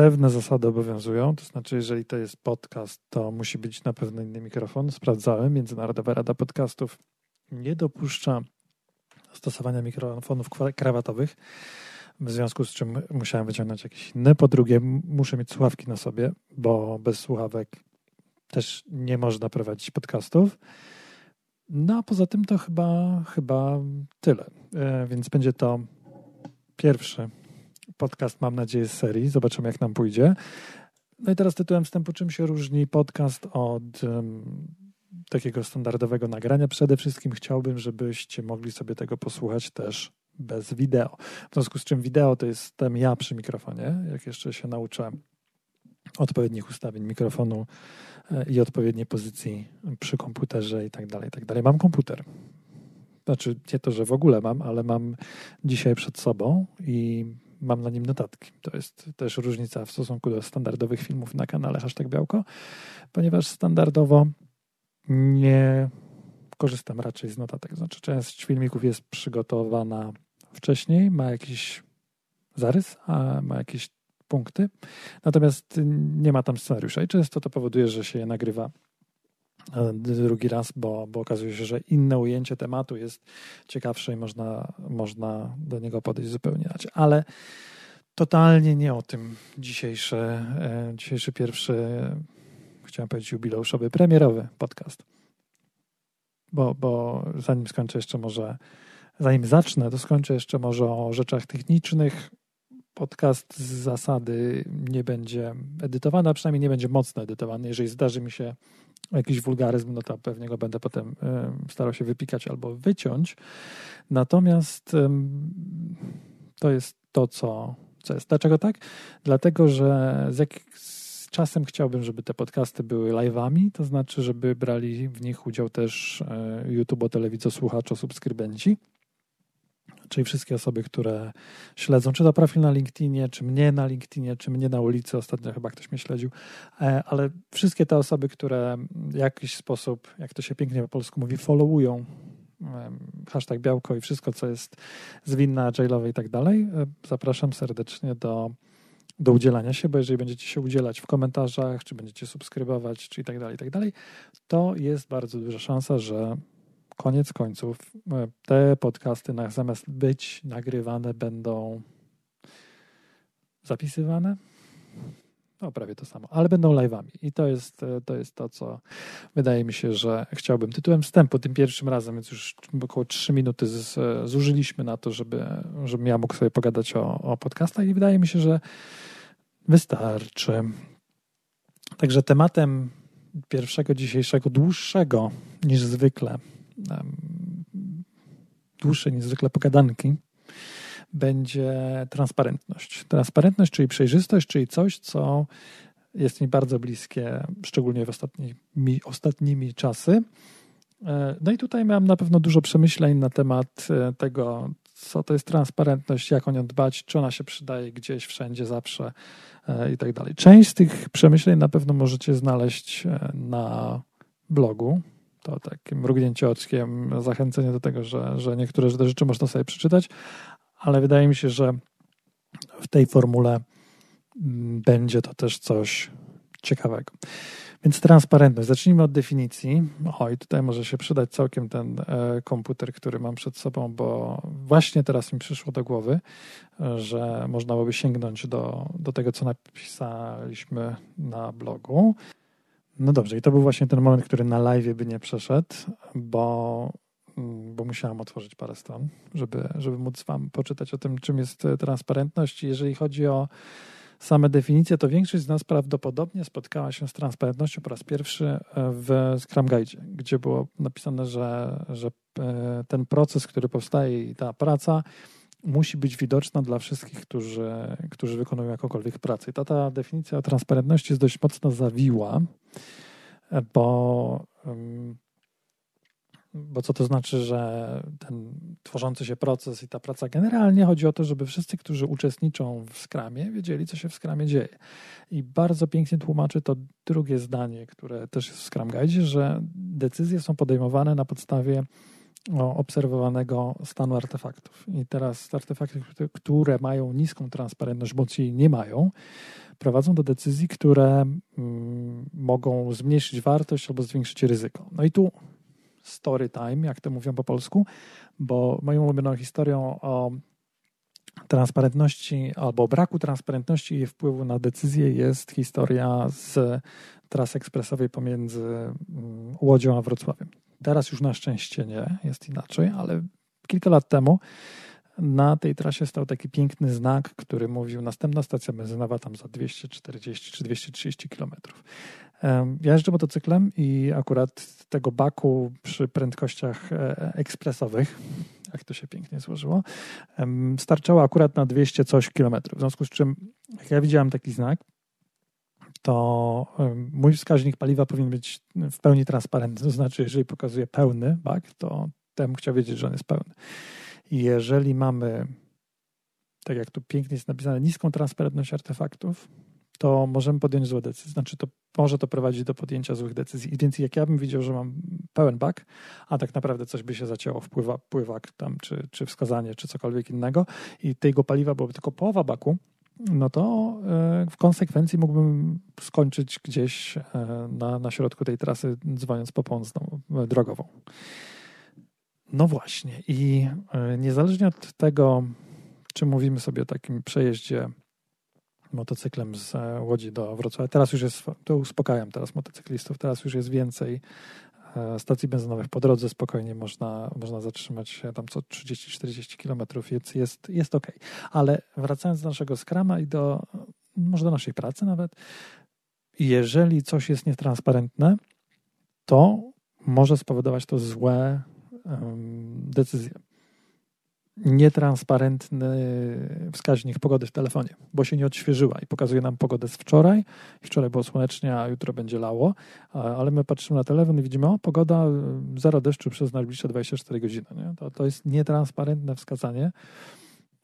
pewne zasady obowiązują, to znaczy, jeżeli to jest podcast, to musi być na pewno inny mikrofon. Sprawdzałem, Międzynarodowa Rada Podcastów nie dopuszcza stosowania mikrofonów krawatowych, w związku z czym musiałem wyciągnąć jakieś inne. Po drugie, muszę mieć słuchawki na sobie, bo bez słuchawek też nie można prowadzić podcastów. No a poza tym to chyba, chyba tyle. E, więc będzie to pierwszy podcast, mam nadzieję, z serii. Zobaczymy, jak nam pójdzie. No i teraz tytułem wstępu, czym się różni podcast od um, takiego standardowego nagrania? Przede wszystkim chciałbym, żebyście mogli sobie tego posłuchać też bez wideo. W związku z czym wideo to jestem ja przy mikrofonie, jak jeszcze się nauczę odpowiednich ustawień mikrofonu e, i odpowiedniej pozycji przy komputerze i tak dalej, i tak dalej. Mam komputer. Znaczy nie to, że w ogóle mam, ale mam dzisiaj przed sobą i mam na nim notatki. To jest też różnica w stosunku do standardowych filmów na kanale Hashtag Białko, ponieważ standardowo nie korzystam raczej z notatek. Znaczy część filmików jest przygotowana wcześniej, ma jakiś zarys, a ma jakieś punkty, natomiast nie ma tam scenariusza i często to powoduje, że się je nagrywa drugi raz, bo, bo okazuje się, że inne ujęcie tematu jest ciekawsze i można, można do niego podejść zupełnie inaczej. Ale totalnie nie o tym dzisiejszy, e, dzisiejszy pierwszy, chciałem powiedzieć jubileuszowy, premierowy podcast. Bo, bo zanim skończę jeszcze może, zanim zacznę, to skończę jeszcze może o rzeczach technicznych, podcast z zasady nie będzie edytowany, a przynajmniej nie będzie mocno edytowany. Jeżeli zdarzy mi się jakiś wulgaryzm, no to pewnie go będę potem starał się wypikać albo wyciąć. Natomiast to jest to, co, co jest. Dlaczego tak? Dlatego, że z, czasem chciałbym, żeby te podcasty były live'ami, to znaczy, żeby brali w nich udział też e, YouTube, telewizosłuchacze, subskrybenci czyli wszystkie osoby, które śledzą, czy to profil na LinkedInie, czy mnie na LinkedInie, czy mnie na ulicy, ostatnio chyba ktoś mnie śledził, e, ale wszystkie te osoby, które w jakiś sposób, jak to się pięknie po polsku mówi, followują hashtag białko i wszystko, co jest zwinne, agile'owe i tak dalej, e, zapraszam serdecznie do do udzielania się, bo jeżeli będziecie się udzielać w komentarzach, czy będziecie subskrybować, czy i tak dalej, i tak dalej, to jest bardzo duża szansa, że koniec końców e, te podcasty zamiast być nagrywane będą zapisywane. No, prawie to samo, ale będą live'ami. I to jest, e, to jest to, co wydaje mi się, że chciałbym. Tytułem wstępu, tym pierwszym razem, więc już około 3 minuty z, zużyliśmy na to, żeby, żebym ja mógł sobie pogadać o, o podcastach i wydaje mi się, że wystarczy. Także tematem pierwszego dzisiejszego, dłuższego niż zwykle dłuższe niż zwykle pogadanki, będzie transparentność. Transparentność, czyli przejrzystość, czyli coś, co jest mi bardzo bliskie, szczególnie w ostatnimi, ostatnimi czasy. E, no i tutaj miałem na pewno dużo przemyśleń na temat e, tego, co to jest transparentność, jak o nią dbać, czy ona się przydaje gdzieś, wszędzie, zawsze e, i tak dalej. Część z tych przemyśleń na pewno możecie znaleźć na blogu to takie mrugnięcie oczkiem, zachęcenie do tego, że, że niektóre rzeczy można sobie przeczytać, ale wydaje mi się, że w tej formule mm, będzie to też coś ciekawego. Więc transparentność. Zacznijmy od definicji. O, i tutaj może się przydać całkiem ten e, komputer, który mam przed sobą, bo właśnie teraz mi przyszło do głowy, że można byłoby sięgnąć do, do tego, co napisaliśmy na blogu. No dobrze, i to był właśnie ten moment, który na live by nie przeszedł, bo, mm, bo musiałam otworzyć parę stron, żeby, żeby móc Wam poczytać o tym, czym jest e, transparentność. Jeżeli chodzi o same definicje, to większość z nas prawdopodobnie spotkała się z transparentnością po raz pierwszy e, w Scrum Guide, gdzie było napisane, że, że e, ten proces, który powstaje i ta praca musi być widoczna dla wszystkich, którzy, którzy wykonują jakąkolwiek pracę. I ta, ta definicja transparentności jest dość mocno zawiła, bo, bo co to znaczy, że ten tworzący się proces i ta praca generalnie chodzi o to, żeby wszyscy, którzy uczestniczą w skramie, wiedzieli, co się w skramie dzieje. I bardzo pięknie tłumaczy to drugie zdanie, które też jest w Scrum Guide, że decyzje są podejmowane na podstawie obserwowanego stanu artefaktów. I teraz artefakty, które mają niską transparentność, bądź jej nie mają, prowadzą do decyzji, które mm, mogą zmniejszyć wartość albo zwiększyć ryzyko. No i tu story time, jak to mówią po polsku, bo moją ulubioną historią o transparentności albo braku transparentności i wpływu na decyzję jest historia z trasy ekspresowej pomiędzy mm, Łodzią a Wrocławiem. Teraz już na szczęście nie, jest inaczej, ale kilka lat temu na tej trasie stał taki piękny znak, który mówił następna stacja benzynowa tam za 240 czy 230 kilometrów. Ja jeżdżę motocyklem i akurat tego baku przy prędkościach e, ekspresowych, jak to się pięknie złożyło, starczało akurat na 200 coś kilometrów. W związku z czym, jak ja widziałem taki znak, to mój wskaźnik paliwa powinien być w pełni transparentny. To znaczy, jeżeli pokazuje pełny bak, to temu chciał wiedzieć, że on jest pełny. Jeżeli mamy, tak jak tu pięknie jest napisane, niską transparentność artefaktów, to możemy podjąć złe decyzje. Znaczy, to może to prowadzić do podjęcia złych decyzji. Więc jak ja bym widział, że mam pełen bak, a tak naprawdę coś by się zacięło, wpływa, pływak tam, czy, czy wskazanie, czy cokolwiek innego i tego paliwa byłoby tylko połowa baku, no to e, w konsekwencji mógłbym skończyć gdzieś e, na, na środku tej trasy, dzwoniąc po pomstą e, drogową. No właśnie, i niezależnie od tego, czy mówimy sobie o takim przejeździe motocyklem z Łodzi do Wrocławia, teraz już jest, to uspokajam teraz motocyklistów, teraz już jest więcej stacji benzynowych po drodze spokojnie można, można zatrzymać się tam co 30-40 kilometrów, więc jest, jest ok. Ale wracając do naszego skrama i do może do naszej pracy nawet, jeżeli coś jest nietransparentne, to może spowodować to złe um, decyzje nietransparentny wskaźnik pogody w telefonie, bo się nie odświeżyła i pokazuje nam pogodę z wczoraj. Wczoraj było słonecznie, a jutro będzie lało, ale my patrzymy na telefon i widzimy, o, pogoda zero deszczu przez najbliższe 24 godziny. Nie? To, to jest nietransparentne wskazanie,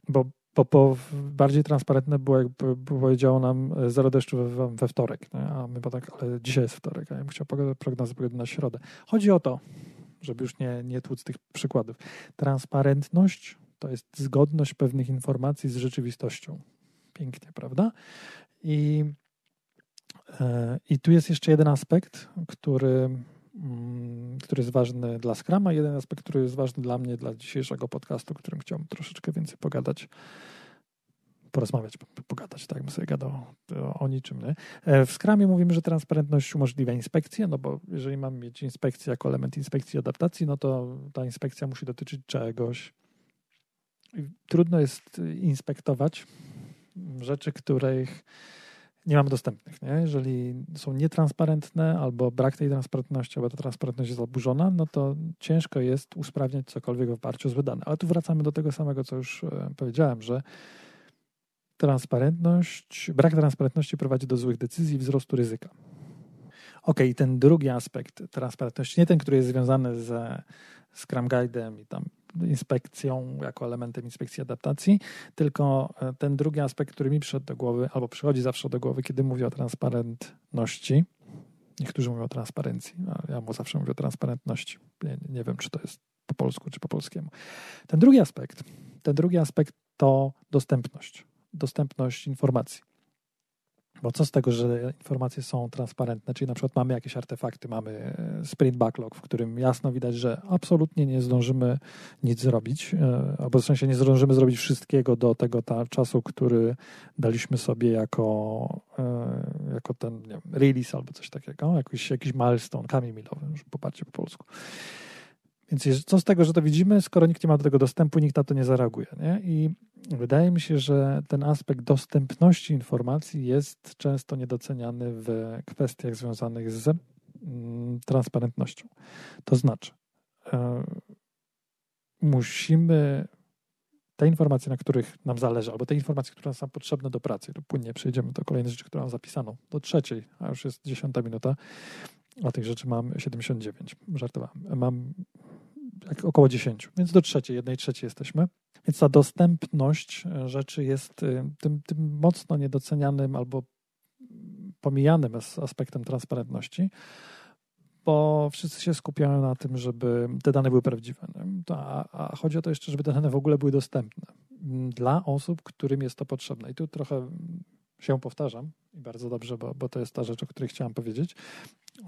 bo, bo, bo bardziej transparentne było, jakby powiedziało nam zero deszczu we, we wtorek, nie? a my tak, ale dzisiaj jest wtorek, a ja bym chciał pogodę, prognozę pogody na środę. Chodzi o to, żeby już nie, nie tłuc tych przykładów. Transparentność to jest zgodność pewnych informacji z rzeczywistością. Pięknie, prawda? I, e, i tu jest jeszcze jeden aspekt, który, mm, który jest ważny dla Scrama, jeden aspekt, który jest ważny dla mnie, dla dzisiejszego podcastu, o którym chciałbym troszeczkę więcej pogadać porozmawiać, pogadać, tak, bym sobie gadał o, niczym. Nie? E, w Scrumie mówimy, że transparentność umożliwia inspekcję, no bo jeżeli mamy mieć inspekcję jako element inspekcji adaptacji, no to ta inspekcja musi dotyczyć czegoś, trudno jest inspektować rzeczy, których nie mamy dostępnych. Nie? Jeżeli są nietransparentne albo brak tej transparentności, albo ta transparentność jest zaburzona, no to ciężko jest usprawniać cokolwiek w oparciu o złe dane. Ale tu wracamy do tego samego, co już e, powiedziałem, że transparentność, brak transparentności prowadzi do złych decyzji i wzrostu ryzyka. Ok, ten drugi aspekt transparentności, nie ten, który jest związany ze Scrum Guide'em i tam inspekcją, jako elementem inspekcji adaptacji, tylko e, ten drugi aspekt, który mi przyszedł do głowy, albo przychodzi zawsze do głowy, kiedy mówię o transparentności. Niektórzy mówią o transparencji, a ja mu zawsze mówię o transparentności. Nie, nie wiem, czy to jest po polsku, czy po polskiemu. Ten drugi aspekt, ten drugi aspekt to dostępność. Dostępność informacji. Bo co z tego, że informacje są transparentne, czyli na przykład mamy jakieś artefakty, mamy e, sprint backlog, w którym jasno widać, że absolutnie nie zdążymy nic zrobić, e, albo w sensie nie zdążymy zrobić wszystkiego do tego ta, czasu, który daliśmy sobie jako, e, jako ten nie wiem, release albo coś takiego, jakiś, jakiś milestone, kamień milowy, popatrzcie po polsku. Więc co z tego, że to widzimy, skoro nikt nie ma do tego dostępu, nikt na to nie zareaguje. Nie? I wydaje mi się, że ten aspekt dostępności informacji jest często niedoceniany w kwestiach związanych z mm, transparentnością. To znaczy, e, musimy te informacje, na których nam zależy, albo te informacje, które są potrzebne do pracy, to płynnie przejdziemy do kolejnej rzeczy, którą mam zapisaną, do trzeciej, a już jest dziesiąta minuta, a tych rzeczy mam 79. Żartowałem. Mam około 10, więc do trzeciej, jednej trzeciej jesteśmy. Więc ta dostępność rzeczy jest y, tym, tym mocno niedocenianym albo pomijanym aspektem transparentności, bo wszyscy się skupiają na tym, żeby te dane były prawdziwe. A, a chodzi o to jeszcze, żeby te dane w ogóle były dostępne dla osób, którym jest to potrzebne. I tu trochę się powtarzam i bardzo dobrze, bo, bo to jest ta rzecz, o której chciałam powiedzieć,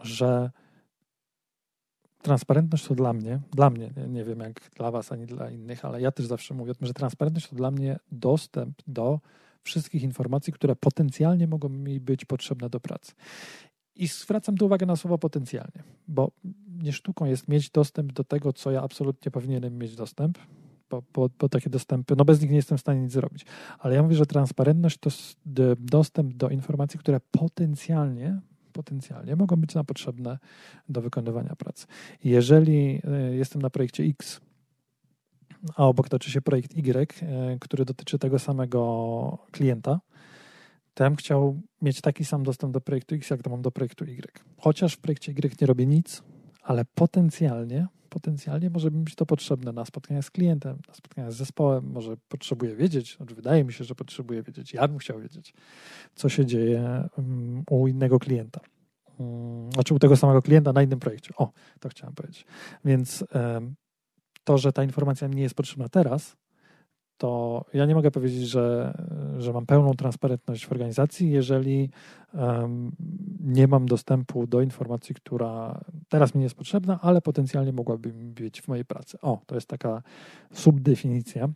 że transparentność to dla mnie, dla mnie, nie, wiem jak dla Was ani dla innych, ale ja też zawsze mówię o tym, że transparentność to dla mnie dostęp do wszystkich informacji, które potencjalnie mogą mi być potrzebne do pracy. I zwracam tu uwagę na słowo potencjalnie, bo nie sztuką jest mieć dostęp do tego, co ja absolutnie powinienem mieć dostęp, bo, takie dostępy, no bez nich nie jestem w stanie nic zrobić. Ale ja mówię, że transparentność to dostęp do informacji, które potencjalnie potencjalnie mogą być nam potrzebne do wykonywania pracy. Jeżeli e, jestem na projekcie X, a obok toczy się projekt Y, e, który dotyczy tego samego klienta, to ja bym chciał mieć taki sam dostęp do projektu X, jak to mam do projektu Y. Chociaż w projekcie Y nie robię nic, ale potencjalnie, potencjalnie może być to potrzebne na spotkania z klientem, na spotkania z zespołem, może potrzebuję wiedzieć, znaczy wydaje mi się, że potrzebuję wiedzieć, ja bym chciał wiedzieć, co się dzieje mm, u innego klienta. Mm, znaczy u tego samego klienta na innym projekcie. O, to chciałem powiedzieć. Więc to, że ta informacja nie jest potrzebna teraz, to ja nie mogę powiedzieć, że, że mam pełną transparentność w organizacji, jeżeli um, nie mam dostępu do informacji, która teraz mi jest potrzebna, ale potencjalnie mogłaby być w mojej pracy. O, to jest taka subdefinicja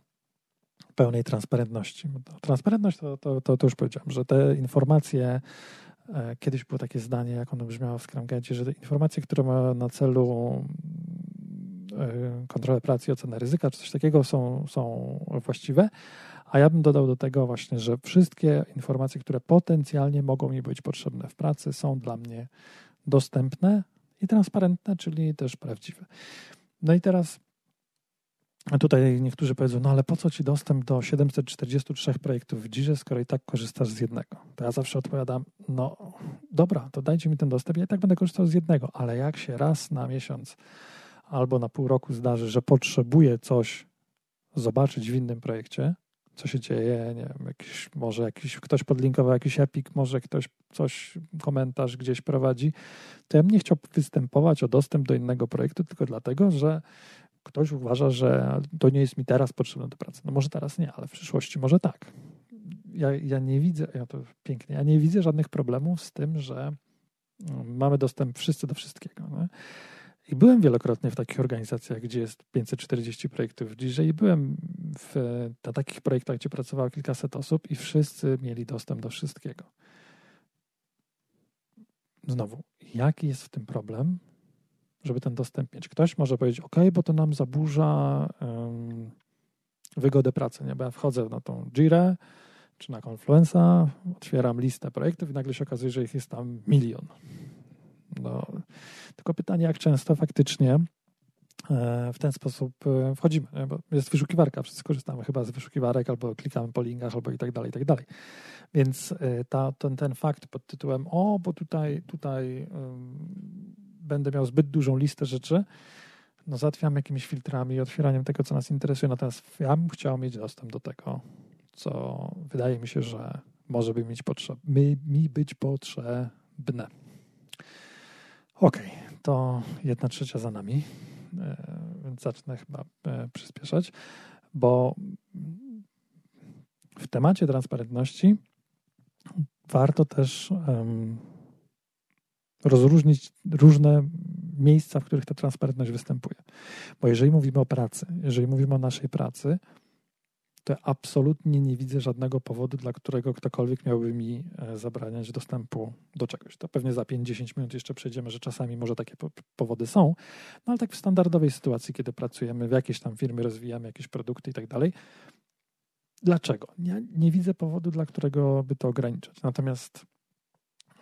pełnej transparentności. Transparentność to, to, to, to już powiedziałem, że te informacje e, Kiedyś było takie zdanie, jak ono brzmiało w Scrumgacie, że te informacje, które ma na celu kontrolę pracy i ocenę ryzyka, czy coś takiego są, są właściwe. A ja bym dodał do tego właśnie, że wszystkie informacje, które potencjalnie mogą mi być potrzebne w pracy, są dla mnie dostępne i transparentne, czyli też prawdziwe. No i teraz tutaj niektórzy powiedzą, no ale po co ci dostęp do 743 projektów w Jirze, skoro i tak korzystasz z jednego? To ja zawsze odpowiadam, no dobra, to dajcie mi ten dostęp, ja i tak będę korzystał z jednego, ale jak się raz na miesiąc albo na pół roku zdarzy, że potrzebuję coś zobaczyć w innym projekcie, co się dzieje, nie wiem, jakiś, może jakiś, ktoś podlinkował jakiś epik, może ktoś coś, komentarz gdzieś prowadzi, to ja bym nie chciał występować o dostęp do innego projektu tylko dlatego, że ktoś uważa, że to nie jest mi teraz potrzebne do pracy. No może teraz nie, ale w przyszłości może tak. Ja, ja nie widzę, ja to pięknie, ja nie widzę żadnych problemów z tym, że mm, mamy dostęp wszyscy do wszystkiego. Nie? I byłem wielokrotnie w takich organizacjach, gdzie jest 540 projektów i byłem w, na takich projektach, gdzie pracowało kilkaset osób i wszyscy mieli dostęp do wszystkiego. Znowu, jaki jest w tym problem, żeby ten dostęp mieć? Ktoś może powiedzieć, OK, bo to nam zaburza um, wygodę pracy, nie? bo ja wchodzę na tą Jirę czy na Confluenza, otwieram listę projektów i nagle się okazuje, że ich jest tam milion. No, tylko pytanie, jak często faktycznie e, w ten sposób e, wchodzimy, bo jest wyszukiwarka, wszyscy korzystamy chyba z wyszukiwarek, albo klikamy po linkach, albo i tak dalej, i tak dalej. Więc e, ta, ten, ten fakt pod tytułem, o, bo tutaj, tutaj będę miał zbyt dużą listę rzeczy, no załatwiam jakimiś filtrami, otwieraniem tego, co nas interesuje, natomiast ja bym chciał mieć dostęp do tego, co wydaje mi się, że może by mieć potrzeb, mi być potrzebne. Ok, to jedna trzecia za nami, e, więc zacznę chyba e, przyspieszać, bo w temacie transparentności warto też rozróżnić różne miejsca, w których ta transparentność występuje. Bo jeżeli mówimy o pracy, jeżeli mówimy o naszej pracy, to absolutnie nie widzę żadnego powodu, dla którego ktokolwiek miałby mi e, zabraniać dostępu do czegoś. To pewnie za 5-10 minut jeszcze przejdziemy, że czasami może takie powody są, no ale tak w standardowej sytuacji, kiedy pracujemy w jakiejś tam firmie, rozwijamy jakieś produkty i tak dalej. Dlaczego? Ja nie widzę powodu, dla którego by to ograniczać. Natomiast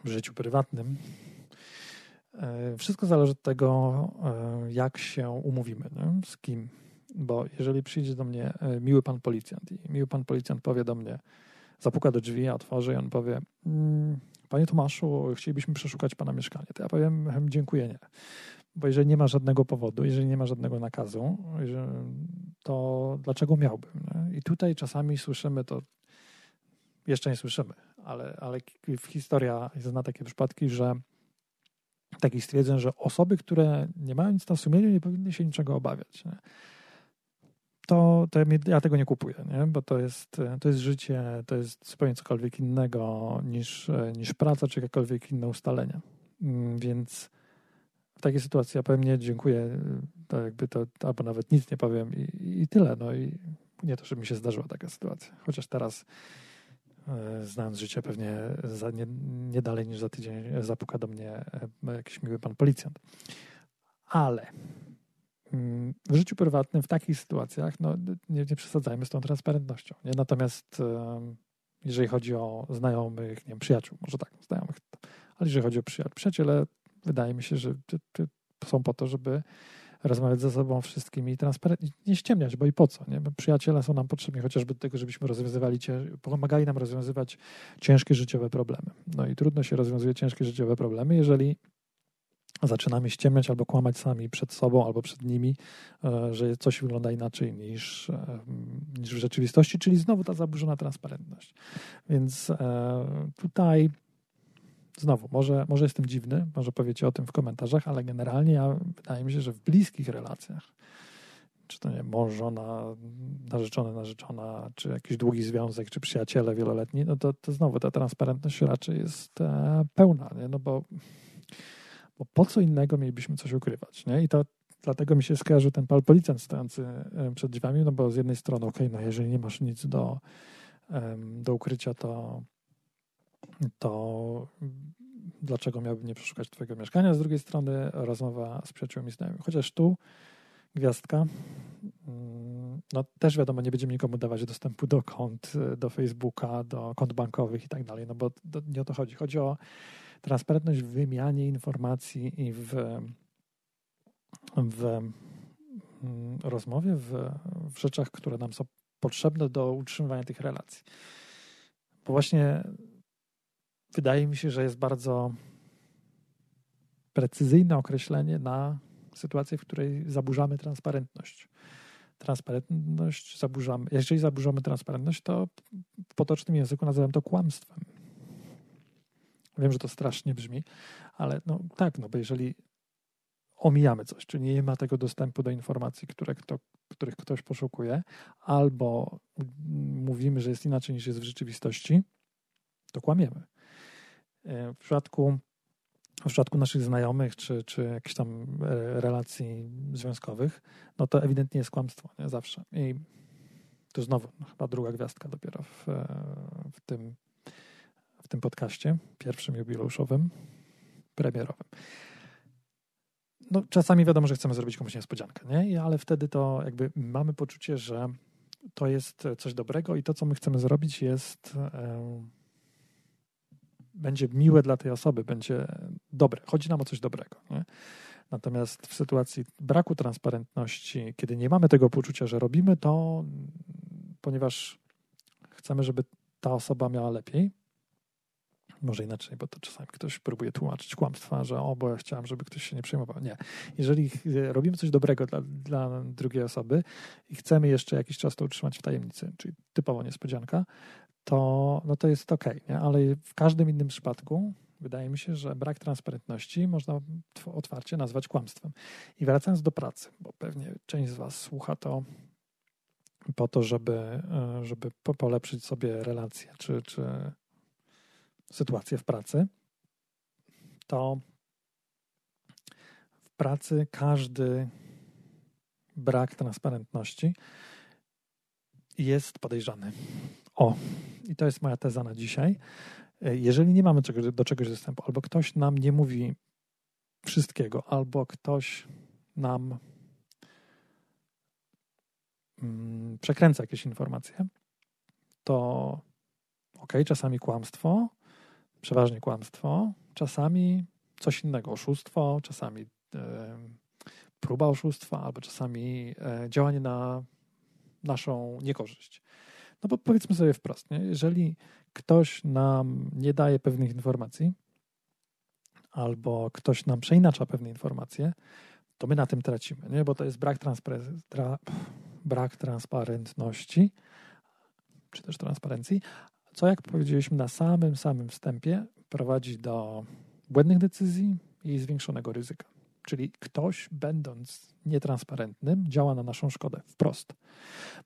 w życiu prywatnym e, wszystko zależy od tego, e, jak się umówimy, nie? z kim bo jeżeli przyjdzie do mnie e, miły pan policjant i miły pan policjant powie do mnie, zapuka do drzwi, ja otworzę i on powie, mm, panie Tomaszu, chcielibyśmy przeszukać pana mieszkanie, to ja powiem, dziękuję, nie. Bo jeżeli nie ma żadnego powodu, jeżeli nie ma żadnego nakazu, to dlaczego miałbym? Nie? I tutaj czasami słyszymy to, jeszcze nie słyszymy, ale, ale historia zna takie przypadki, że takich stwierdzeń, że osoby, które nie mają nic na sumieniu, nie powinny się niczego obawiać. Nie? To, to ja tego nie kupuję, nie? bo to jest, to jest życie, to jest zupełnie cokolwiek innego niż, niż praca czy jakiekolwiek inne ustalenia. Mm, więc w takiej sytuacji ja powiem nie, dziękuję, to jakby to, albo nawet nic nie powiem i, i tyle. No i nie to, że mi się zdarzyła taka sytuacja. Chociaż teraz e, znając życie, pewnie za, nie, nie dalej niż za tydzień zapuka do mnie e, jakiś miły pan policjant. Ale w życiu prywatnym, w takich sytuacjach, no, nie, nie przesadzajmy z tą transparentnością. Nie? Natomiast jeżeli chodzi o znajomych, nie wiem, przyjaciół, może tak, znajomych, ale jeżeli chodzi o przyjaciół, przyjaciele, wydaje mi się, że są po to, żeby rozmawiać ze sobą wszystkimi transparentnie, nie ściemniać, bo i po co, nie? Przyjaciele są nam potrzebni chociażby do tego, żebyśmy rozwiązywali, pomagali nam rozwiązywać ciężkie życiowe problemy. No i trudno się rozwiązuje ciężkie życiowe problemy, jeżeli zaczynamy ściemniać albo kłamać sami przed sobą albo przed nimi, e, że coś wygląda inaczej niż, e, niż w rzeczywistości, czyli znowu ta zaburzona transparentność. Więc e, tutaj znowu, może, może jestem dziwny, może powiecie o tym w komentarzach, ale generalnie ja, wydaje mi się, że w bliskich relacjach, czy to nie mąż, żona, narzeczony, narzeczona, czy jakiś długi związek, czy przyjaciele wieloletni, no to, to znowu ta transparentność raczej jest pełna, nie? no bo, bo po co innego mielibyśmy coś ukrywać, nie? I to dlatego mi się skojarzył ten pal policjant stojący przed drzwiami, no bo z jednej strony, okej, okay, no jeżeli nie masz nic do, do ukrycia, to to dlaczego miałbym nie przeszukać Twojego mieszkania? Z drugiej strony rozmowa z przyjaciółmi znajomymi. Chociaż tu gwiazdka, mm, no też wiadomo, nie będziemy nikomu dawać dostępu do kont, do Facebooka, do kont bankowych i tak dalej, no bo nie o to chodzi. Chodzi o transparentność w wymianie informacji i w, w mm, rozmowie, w, w rzeczach, które nam są potrzebne do utrzymywania tych relacji. Bo właśnie wydaje mi się, że jest bardzo precyzyjne określenie na sytuację, w której zaburzamy transparentność. Transparentność zaburzamy. Jeżeli zaburzamy transparentność, to w potocznym języku nazywam to kłamstwem. Wiem, że to strasznie brzmi, ale no tak, no bo jeżeli omijamy coś, czyli nie ma tego dostępu do informacji, które kto, których ktoś poszukuje, albo mówimy, że jest inaczej niż jest w rzeczywistości, to kłamiemy. E, w przypadku, w przypadku naszych znajomych czy, czy jakichś tam e, relacji związkowych, no to ewidentnie jest kłamstwo, nie? Zawsze. I to znowu no, chyba druga gwiazdka dopiero w, e, w, tym, tym podcaście, pierwszym jubileuszowym, premierowym. No, czasami wiadomo, że chcemy zrobić komuś niespodziankę, nie? ale wtedy to jakby mamy poczucie, że to jest coś dobrego i to, co my chcemy zrobić, jest będzie miłe dla tej osoby, będzie dobre. Chodzi nam o coś dobrego. Nie? Natomiast w sytuacji braku transparentności, kiedy nie mamy tego poczucia, że robimy to, ponieważ chcemy, żeby ta osoba miała lepiej, może inaczej, bo to czasami ktoś próbuje tłumaczyć kłamstwa, że o, bo ja chciałem, żeby ktoś się nie przejmował. Nie. Jeżeli robimy coś dobrego dla, dla drugiej osoby i chcemy jeszcze jakiś czas to utrzymać w tajemnicy, czyli typowo niespodzianka, to, no to jest ok, nie? ale w każdym innym przypadku wydaje mi się, że brak transparentności można otwarcie nazwać kłamstwem. I wracając do pracy, bo pewnie część z Was słucha to po to, żeby, e, żeby polepszyć sobie relacje czy, czy sytuację w pracy, to w pracy każdy brak transparentności jest podejrzany. O, i to jest moja teza na dzisiaj. Jeżeli nie mamy do czegoś dostępu, albo ktoś nam nie mówi wszystkiego, albo ktoś nam mm, przekręca jakieś informacje, to ok, czasami kłamstwo, przeważnie kłamstwo, czasami coś innego, oszustwo, czasami e, próba oszustwa, albo czasami e, działanie na naszą niekorzyść. No bo powiedzmy sobie wprost, nie? jeżeli ktoś nam nie daje pewnych informacji, albo ktoś nam przeinacza pewne informacje, to my na tym tracimy, nie? bo to jest brak, tra brak transparentności, czy też transparencji, co jak powiedzieliśmy na samym, samym wstępie prowadzi do błędnych decyzji i zwiększonego ryzyka. Czyli ktoś, będąc nietransparentnym, działa na naszą szkodę wprost.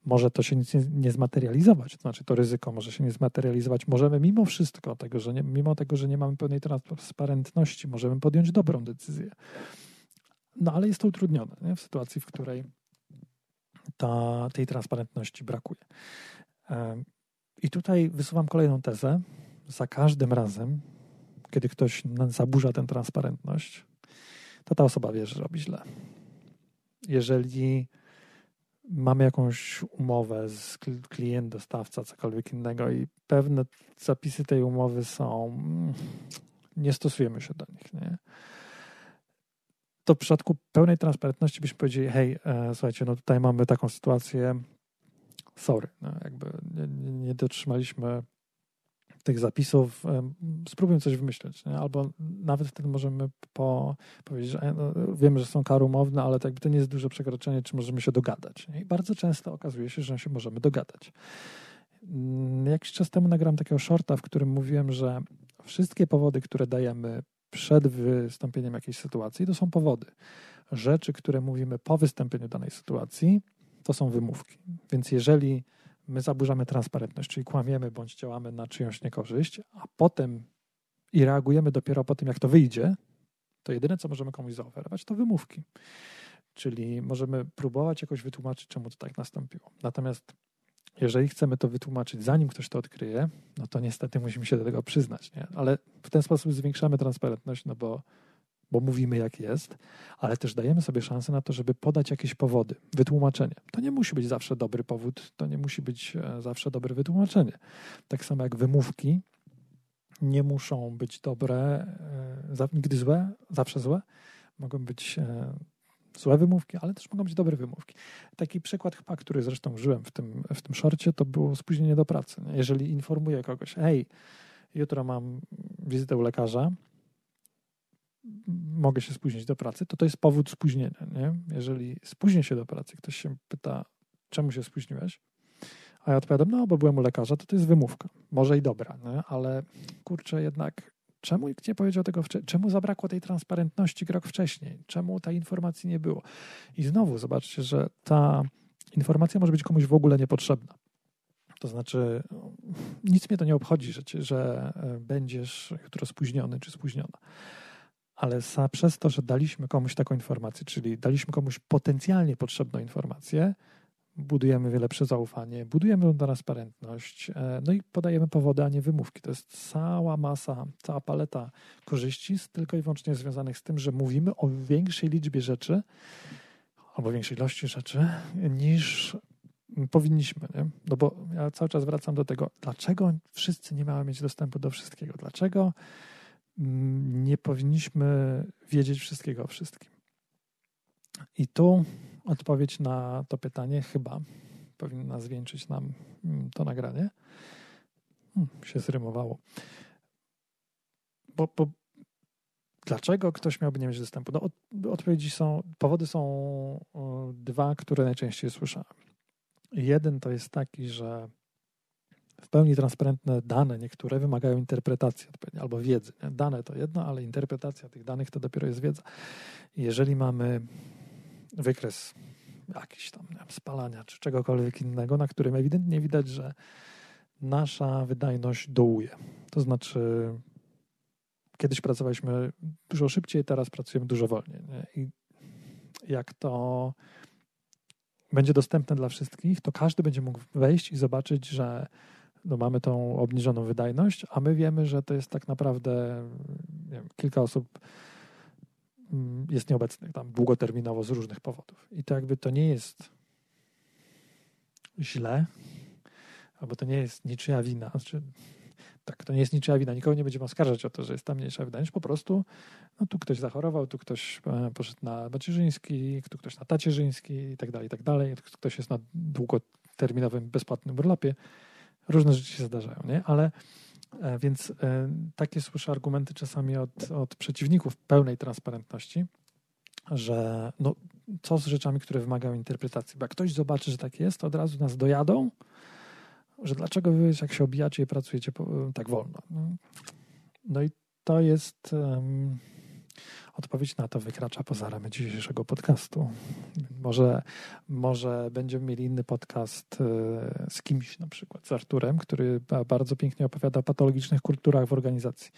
Może to się nic nie, nie zmaterializować, to znaczy to ryzyko może się nie zmaterializować. Możemy mimo wszystko, tego, że nie, mimo tego, że nie mamy pełnej transparentności, możemy podjąć dobrą decyzję. No ale jest to utrudnione nie? w sytuacji, w której ta, tej transparentności brakuje. I tutaj wysuwam kolejną tezę. Za każdym razem, kiedy ktoś zaburza tę transparentność, to ta osoba wie, że robi źle. Jeżeli mamy jakąś umowę z klient, dostawca, cokolwiek innego i pewne zapisy tej umowy są, nie stosujemy się do nich, nie? to w przypadku pełnej transparentności byśmy powiedzieli, hej, e, słuchajcie, no tutaj mamy taką sytuację, sorry, no jakby nie, nie dotrzymaliśmy tych zapisów, e, spróbujmy coś wymyśleć, nie? albo nawet wtedy możemy po, powiedzieć, że no, wiemy, że są kary umowne, ale to jakby to nie jest duże przekroczenie, czy możemy się dogadać. Nie? I bardzo często okazuje się, że się możemy dogadać. Mm, jakiś czas temu nagrałem takiego shorta, w którym mówiłem, że wszystkie powody, które dajemy przed wystąpieniem jakiejś sytuacji, to są powody. Rzeczy, które mówimy po wystąpieniu danej sytuacji, to są wymówki. Więc jeżeli my zaburzamy transparentność, czyli kłamiemy bądź działamy na czyjąś niekorzyść, a potem i reagujemy dopiero po tym, jak to wyjdzie, to jedyne, co możemy komuś zaoferować, to wymówki. Czyli możemy próbować jakoś wytłumaczyć, czemu to tak nastąpiło. Natomiast jeżeli chcemy to wytłumaczyć, zanim ktoś to odkryje, no to niestety musimy się do tego przyznać. Nie? Ale w ten sposób zwiększamy transparentność, no bo, bo mówimy jak jest, ale też dajemy sobie szansę na to, żeby podać jakieś powody, wytłumaczenie. To nie musi być zawsze dobry powód, to nie musi być e, zawsze dobre wytłumaczenie. Tak samo jak wymówki nie muszą być dobre, e, nigdy złe, zawsze złe. Mogą być e, złe wymówki, ale też mogą być dobre wymówki. Taki przykład chyba, który zresztą użyłem w tym, w tym szorcie, to było spóźnienie do pracy. Jeżeli informuję kogoś, hej, jutro mam wizytę u lekarza, mogę się spóźnić do pracy, to to jest powód spóźnienia. Nie? Jeżeli spóźnię się do pracy, ktoś się pyta, czemu się spóźniłeś, a ja odpowiadam, no bo byłem u lekarza, to to jest wymówka. Może i dobra, nie? ale kurczę, jednak Czemu nikt nie powiedział tego wcześniej? Czemu zabrakło tej transparentności rok wcześniej? Czemu tej informacji nie było? I znowu zobaczcie, że ta informacja może być komuś w ogóle niepotrzebna. To znaczy, nic mnie to nie obchodzi, że, że e, będziesz jutro spóźniony czy spóźniona. Ale przez to, że daliśmy komuś taką informację, czyli daliśmy komuś potencjalnie potrzebną informację, budujemy wiele zaufanie, budujemy transparentność, e, no i podajemy powody, a nie wymówki. To jest cała masa, cała paleta korzyści, tylko i wyłącznie związanych z tym, że mówimy o większej liczbie rzeczy, albo większej ilości rzeczy, niż powinniśmy. Nie? No bo ja cały czas wracam do tego, dlaczego wszyscy nie mają mieć dostępu do wszystkiego? Dlaczego nie powinniśmy wiedzieć wszystkiego o wszystkim? I tu odpowiedź na to pytanie chyba powinna zwieńczyć nam mm, to nagranie. Hmm, się zrymowało. Bo, bo dlaczego ktoś miałby nie mieć dostępu? No, odpowiedzi są, powody są dwa, które najczęściej słyszałem. Jeden to jest taki, że w pełni transparentne dane niektóre wymagają interpretacji albo wiedzy. Dane to jedno, ale interpretacja tych danych to dopiero jest wiedza. Jeżeli mamy wykres jakiś tam wiem, spalania czy czegokolwiek innego, na którym ewidentnie widać, że nasza wydajność dołuje. To znaczy, kiedyś pracowaliśmy dużo szybciej, teraz pracujemy dużo wolniej. Nie? I jak to będzie dostępne dla wszystkich, to każdy będzie mógł wejść i zobaczyć, że no mamy tą obniżoną wydajność, a my wiemy, że to jest tak naprawdę wiem, kilka osób Mm, jest nieobecny tam długoterminowo z różnych powodów. I to jakby to nie jest źle, albo to nie jest niczyja wina. Znaczy, tak, to nie jest niczyja wina. Nikogo nie będziemy oskarżać o to, że jest tam mniejsza wydajność. Po prostu no, tu ktoś zachorował, tu ktoś e, poszedł na macierzyński, tu ktoś na tacierzyński i tak dalej, i tak dalej. Ktoś jest na długoterminowym, bezpłatnym urlopie. Różne rzeczy się zdarzają, nie? Ale E, więc e, takie słyszę argumenty czasami od, od przeciwników pełnej transparentności, że no, co z rzeczami, które wymagają interpretacji. Bo jak ktoś zobaczy, że tak jest, to od razu nas dojadą, że dlaczego wy, jak się obijacie i pracujecie tak wolno. No, no i to jest um, Odpowiedź na to wykracza poza ramy dzisiejszego podcastu. Może, może będziemy mieli inny podcast e, z kimś, na przykład z Arturem, który bardzo pięknie opowiada o patologicznych kulturach w organizacji.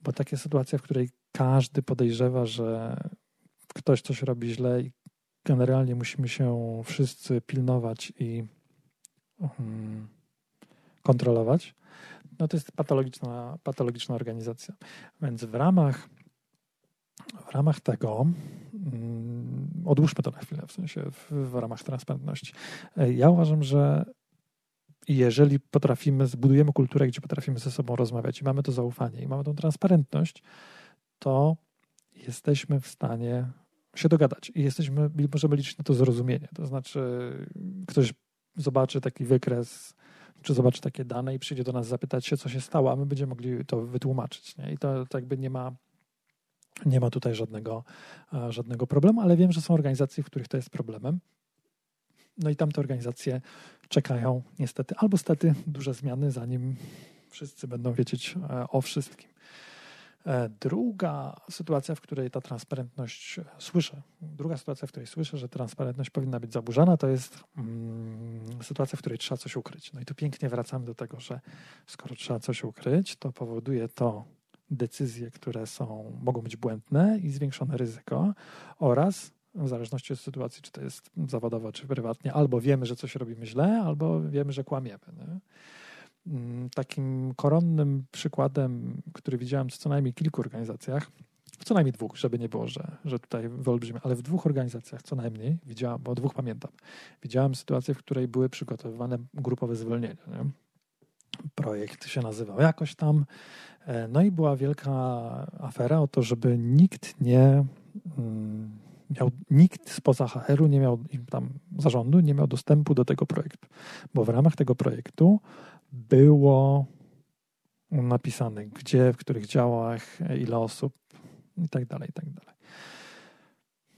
Bo takie sytuacja, w której każdy podejrzewa, że ktoś coś robi źle i generalnie musimy się wszyscy pilnować i um, kontrolować, no to jest patologiczna, patologiczna organizacja. Więc w ramach w ramach tego um, odłóżmy to na chwilę, w sensie w, w ramach transparentności. Ja uważam, że jeżeli potrafimy, zbudujemy kulturę, gdzie potrafimy ze sobą rozmawiać i mamy to zaufanie i mamy tą transparentność, to jesteśmy w stanie się dogadać i jesteśmy, możemy liczyć na to zrozumienie. To znaczy, ktoś zobaczy taki wykres, czy zobaczy takie dane i przyjdzie do nas zapytać się, co się stało, a my będziemy mogli to wytłumaczyć. Nie? I to, to jakby nie ma, nie ma tutaj żadnego, e, żadnego problemu, ale wiem, że są organizacje, w których to jest problemem. No i tam te organizacje czekają niestety, albo stety, duże zmiany, zanim wszyscy będą wiedzieć e, o wszystkim. E, druga sytuacja, w której ta transparentność słyszę, druga sytuacja, w której słyszę, że transparentność powinna być zaburzana, to jest mm, sytuacja, w której trzeba coś ukryć. No i tu pięknie wracamy do tego, że skoro trzeba coś ukryć, to powoduje to decyzje, które są, mogą być błędne i zwiększone ryzyko oraz w zależności od sytuacji, czy to jest zawodowo, czy prywatnie, albo wiemy, że coś robimy źle, albo wiemy, że kłamiemy. Nie? Mm, takim koronnym przykładem, który widziałem w co najmniej kilku organizacjach, w co najmniej dwóch, żeby nie było, że, że tutaj wyolbrzymie, ale w dwóch organizacjach co najmniej widziałem, bo dwóch pamiętam, widziałem sytuację, w której były przygotowywane grupowe zwolnienia. Nie? Projekt się nazywał jakoś tam, e, no i była wielka afera o to, żeby nikt nie mm, miał, nikt spoza HR-u nie miał tam zarządu, nie miał dostępu do tego projektu, bo w ramach tego projektu było napisane, gdzie, w których działach, ile osób i tak dalej, i tak dalej.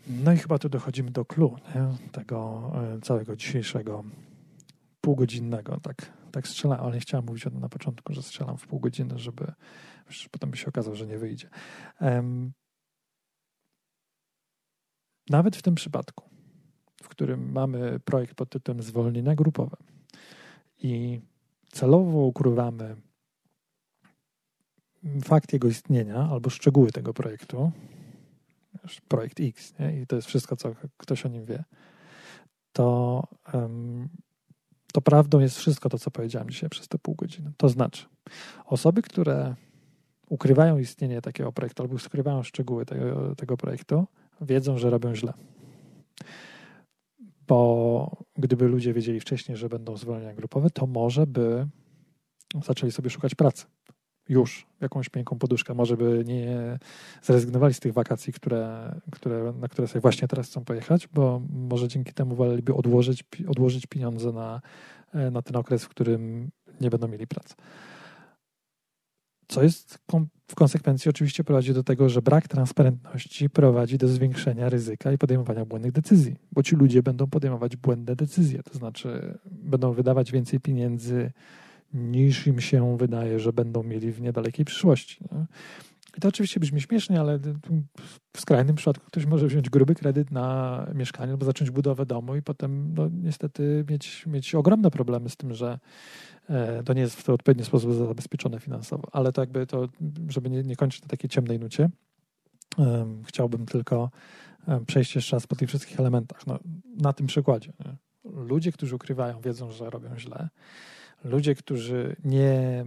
No i chyba tu dochodzimy do clue nie? tego e, całego dzisiejszego półgodzinnego, tak, tak strzelam, ale nie chciałem mówić o tym na początku, że strzelam w pół godziny, żeby potem by się okazało, że nie wyjdzie. Um, nawet w tym przypadku, w którym mamy projekt pod tytułem zwolnienia grupowe i celowo ukrywamy fakt jego istnienia albo szczegóły tego projektu, projekt X, nie? i to jest wszystko, co ktoś o nim wie, to, um, to prawdą jest wszystko to, co powiedziałem dzisiaj przez te pół godziny. To znaczy, osoby, które ukrywają istnienie takiego projektu albo skrywają szczegóły tego, tego projektu, wiedzą, że robią źle bo gdyby ludzie wiedzieli wcześniej, że będą zwolnienia grupowe, to może by zaczęli sobie szukać pracy. Już jakąś miękką poduszkę. Może by nie zrezygnowali z tych wakacji, które, które, na które sobie właśnie teraz chcą pojechać, bo może dzięki temu woleliby odłożyć, odłożyć pieniądze na, na ten okres, w którym nie będą mieli pracy. Co jest w konsekwencji oczywiście prowadzi do tego, że brak transparentności prowadzi do zwiększenia ryzyka i podejmowania błędnych decyzji, bo ci ludzie będą podejmować błędne decyzje, to znaczy będą wydawać więcej pieniędzy niż im się wydaje, że będą mieli w niedalekiej przyszłości. Nie? I to oczywiście brzmi śmiesznie, ale w skrajnym przypadku ktoś może wziąć gruby kredyt na mieszkanie albo zacząć budowę domu i potem no, niestety mieć, mieć ogromne problemy z tym, że e, to nie jest w odpowiedni sposób zabezpieczone finansowo. Ale to jakby to, żeby nie, nie kończyć na takiej ciemnej nucie, chciałbym tylko przejść jeszcze raz po tych wszystkich elementach. No, na tym przykładzie. Nie? Ludzie, którzy ukrywają, wiedzą, że robią źle. Ludzie, którzy nie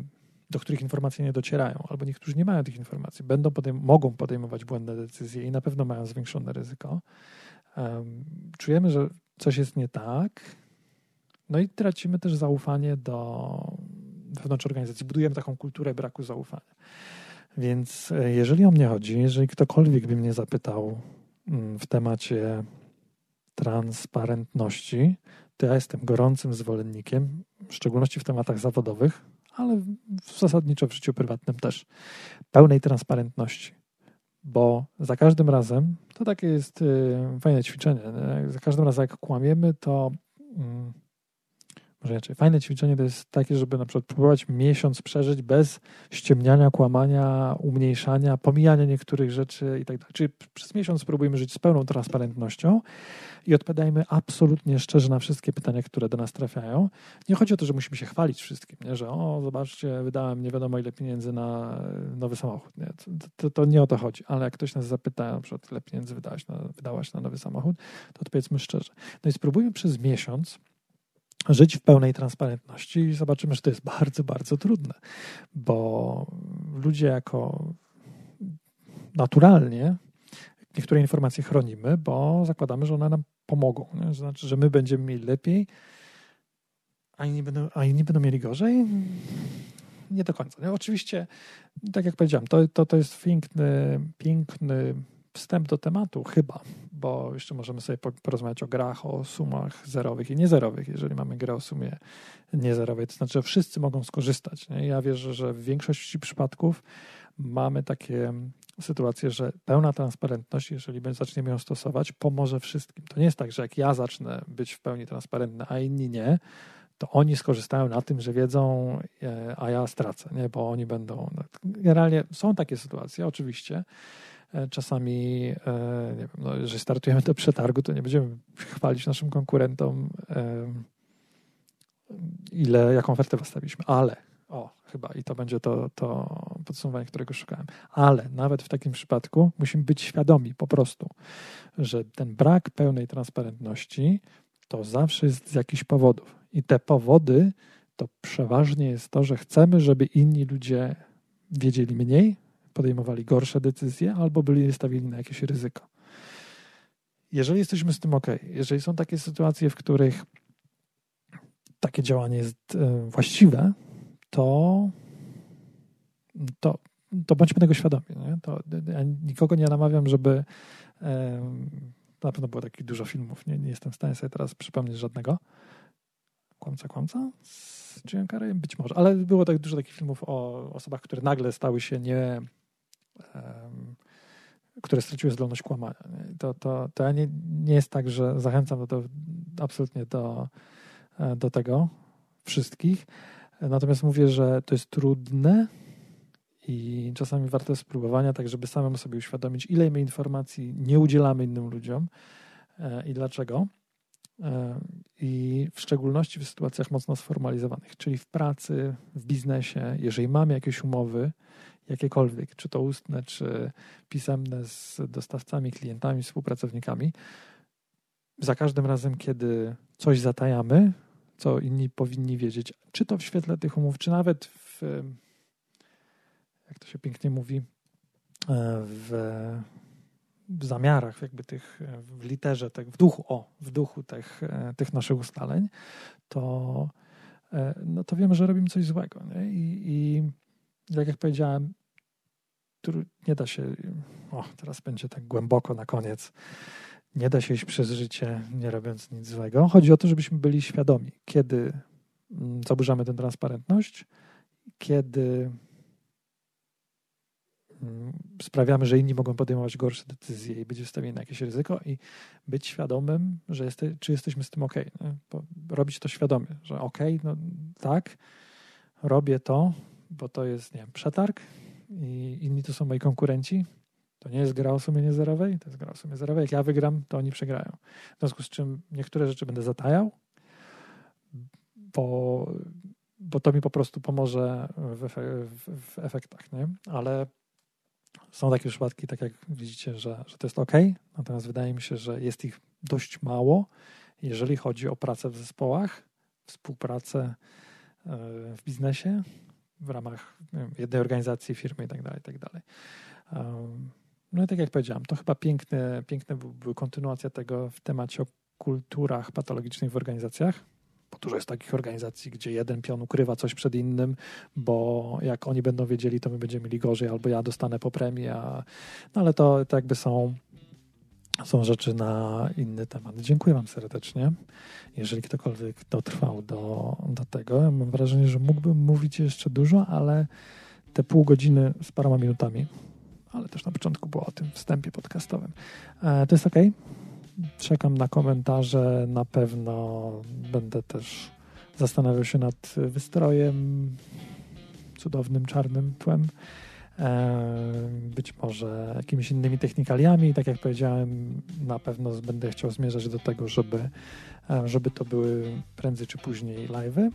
do których informacje nie docierają, albo niektórzy nie mają tych informacji, będą podejm mogą podejmować błędne decyzje i na pewno mają zwiększone ryzyko. Um, czujemy, że coś jest nie tak, no i tracimy też zaufanie do wewnątrz organizacji. Budujemy taką kulturę braku zaufania. Więc e, jeżeli o mnie chodzi, jeżeli ktokolwiek by mnie zapytał mm, w temacie transparentności, ja jestem gorącym zwolennikiem, w szczególności w tematach zawodowych, ale zasadniczo w życiu prywatnym też, pełnej transparentności. Bo za każdym razem, to takie jest y, fajne ćwiczenie, nie? za każdym razem jak kłamiemy, to inaczej, fajne ćwiczenie to jest takie, żeby na przykład próbować miesiąc przeżyć bez ściemniania, kłamania, umniejszania, pomijania niektórych rzeczy i tak dalej. Czyli przez miesiąc spróbujmy żyć z pełną transparentnością i odpowiadajmy absolutnie szczerze na wszystkie pytania, które do nas trafiają. Nie chodzi o to, że musimy się chwalić wszystkim, nie? że o, zobaczcie, wydałem nie wiadomo ile pieniędzy na nowy samochód. Nie? To, to, to, nie o to chodzi, ale jak ktoś nas zapyta, na przykład ile pieniędzy wydałeś na, wydałaś na nowy samochód, to odpowiedzmy szczerze. No i spróbujmy przez miesiąc żyć w pełnej transparentności i zobaczymy, że to jest bardzo, bardzo trudne, bo ludzie jako naturalnie niektóre informacje chronimy, bo zakładamy, że one nam pomogą. Nie? Znaczy, że my będziemy mieli lepiej, a inni będą, a inni będą mieli gorzej. Nie do końca. Nie? Oczywiście, tak jak powiedziałem, to, to, to jest piękny, piękny wstęp do tematu, chyba, bo jeszcze możemy sobie porozmawiać o grach, o sumach zerowych i niezerowych. Jeżeli mamy grę o sumie niezerowej, to znaczy, że wszyscy mogą skorzystać. Nie? Ja wierzę, że w większości przypadków mamy takie sytuacje, że pełna transparentność, jeżeli zaczniemy ją stosować, pomoże wszystkim. To nie jest tak, że jak ja zacznę być w pełni transparentny, a inni nie, to oni skorzystają na tym, że wiedzą, e, a ja stracę, nie? bo oni będą. No, generalnie są takie sytuacje, oczywiście, czasami, e, nie wiem, no, jeżeli startujemy do przetargu, to nie będziemy chwalić naszym konkurentom, e, ile, jaką ofertę wystawiliśmy, ale o, chyba i to będzie to, to podsumowanie, którego szukałem. Ale nawet w takim przypadku musimy być świadomi po prostu, że ten brak pełnej transparentności to zawsze jest z jakichś powodów. I te powody to przeważnie jest to, że chcemy, żeby inni ludzie wiedzieli mniej, podejmowali gorsze decyzje albo byli stawieni na jakieś ryzyko. Jeżeli jesteśmy z tym ok, jeżeli są takie sytuacje, w których takie działanie jest e, właściwe, to, to, to bądźmy tego świadomi. Nie? To, ja nikogo nie namawiam, żeby. Na pewno było takich dużo filmów, nie, nie jestem w stanie sobie teraz przypomnieć żadnego. Kłamca, kłamca? Z Jimem Carreyem? Być może, ale było tak dużo takich filmów o osobach, które nagle stały się nie które straciły zdolność kłamania. To, to, to nie, nie jest tak, że zachęcam do, do, absolutnie do, e, do tego wszystkich. Natomiast mówię, że to jest trudne i czasami warto spróbowania, tak żeby samemu sobie uświadomić, ile my informacji nie udzielamy innym ludziom e, i dlaczego. E, I w szczególności w sytuacjach mocno sformalizowanych, czyli w pracy, w biznesie, jeżeli mamy jakieś umowy, jakiekolwiek, czy to ustne, czy pisemne z dostawcami, klientami, współpracownikami, za każdym razem, kiedy coś zatajamy, co inni powinni wiedzieć, czy to w świetle tych umów, czy nawet w, jak to się pięknie mówi, w, w zamiarach, jakby tych, w literze, tak, w duchu, o, w duchu tych, tych naszych ustaleń, to, no to wiemy, że robimy coś złego. Nie? I, i tak jak powiedziałem, nie da się, o, teraz będzie tak głęboko na koniec, nie da się iść przez życie nie robiąc nic złego. Chodzi o to, żebyśmy byli świadomi, kiedy mm, zaburzamy tę transparentność, kiedy mm, sprawiamy, że inni mogą podejmować gorsze decyzje i być wystawieni na jakieś ryzyko i być świadomym, że jeste, czy jesteśmy z tym ok. Robić to świadomie, że ok, no tak, robię to, bo to jest, nie wiem, przetarg i inni to są moi konkurenci. To nie jest gra o sumie niezerowej, to jest gra o sumie zerowej. Jak ja wygram, to oni przegrają. W związku z czym niektóre rzeczy będę zatajał, bo, bo to mi po prostu pomoże w, w, w efektach. Nie? Ale są takie przypadki, tak jak widzicie, że, że to jest ok, natomiast wydaje mi się, że jest ich dość mało, jeżeli chodzi o pracę w zespołach, współpracę e, w biznesie, w ramach wiem, jednej organizacji, firmy i tak dalej, tak dalej. No i tak jak powiedziałem, to chyba piękne, piękne była kontynuacja tego w temacie o kulturach patologicznych w organizacjach, bo dużo jest takich organizacji, gdzie jeden pion ukrywa coś przed innym, bo jak oni będą wiedzieli, to my będziemy mieli gorzej, albo ja dostanę po premii, a... no ale to, to jakby są są rzeczy na inny temat. Dziękuję Wam serdecznie. Jeżeli ktokolwiek dotrwał do, do tego, ja mam wrażenie, że mógłbym mówić jeszcze dużo, ale te pół godziny z paroma minutami, ale też na początku było o tym wstępie podcastowym. E, to jest ok. Czekam na komentarze. Na pewno będę też zastanawiał się nad wystrojem, cudownym czarnym tłem, być może jakimiś innymi technikaliami. Tak jak powiedziałem, na pewno będę chciał zmierzać do tego, żeby, żeby to były prędzej czy później live'y.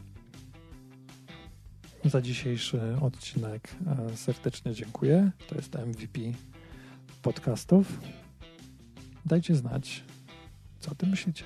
Za dzisiejszy odcinek serdecznie dziękuję. To jest MVP podcastów. Dajcie znać, co o tym myślicie.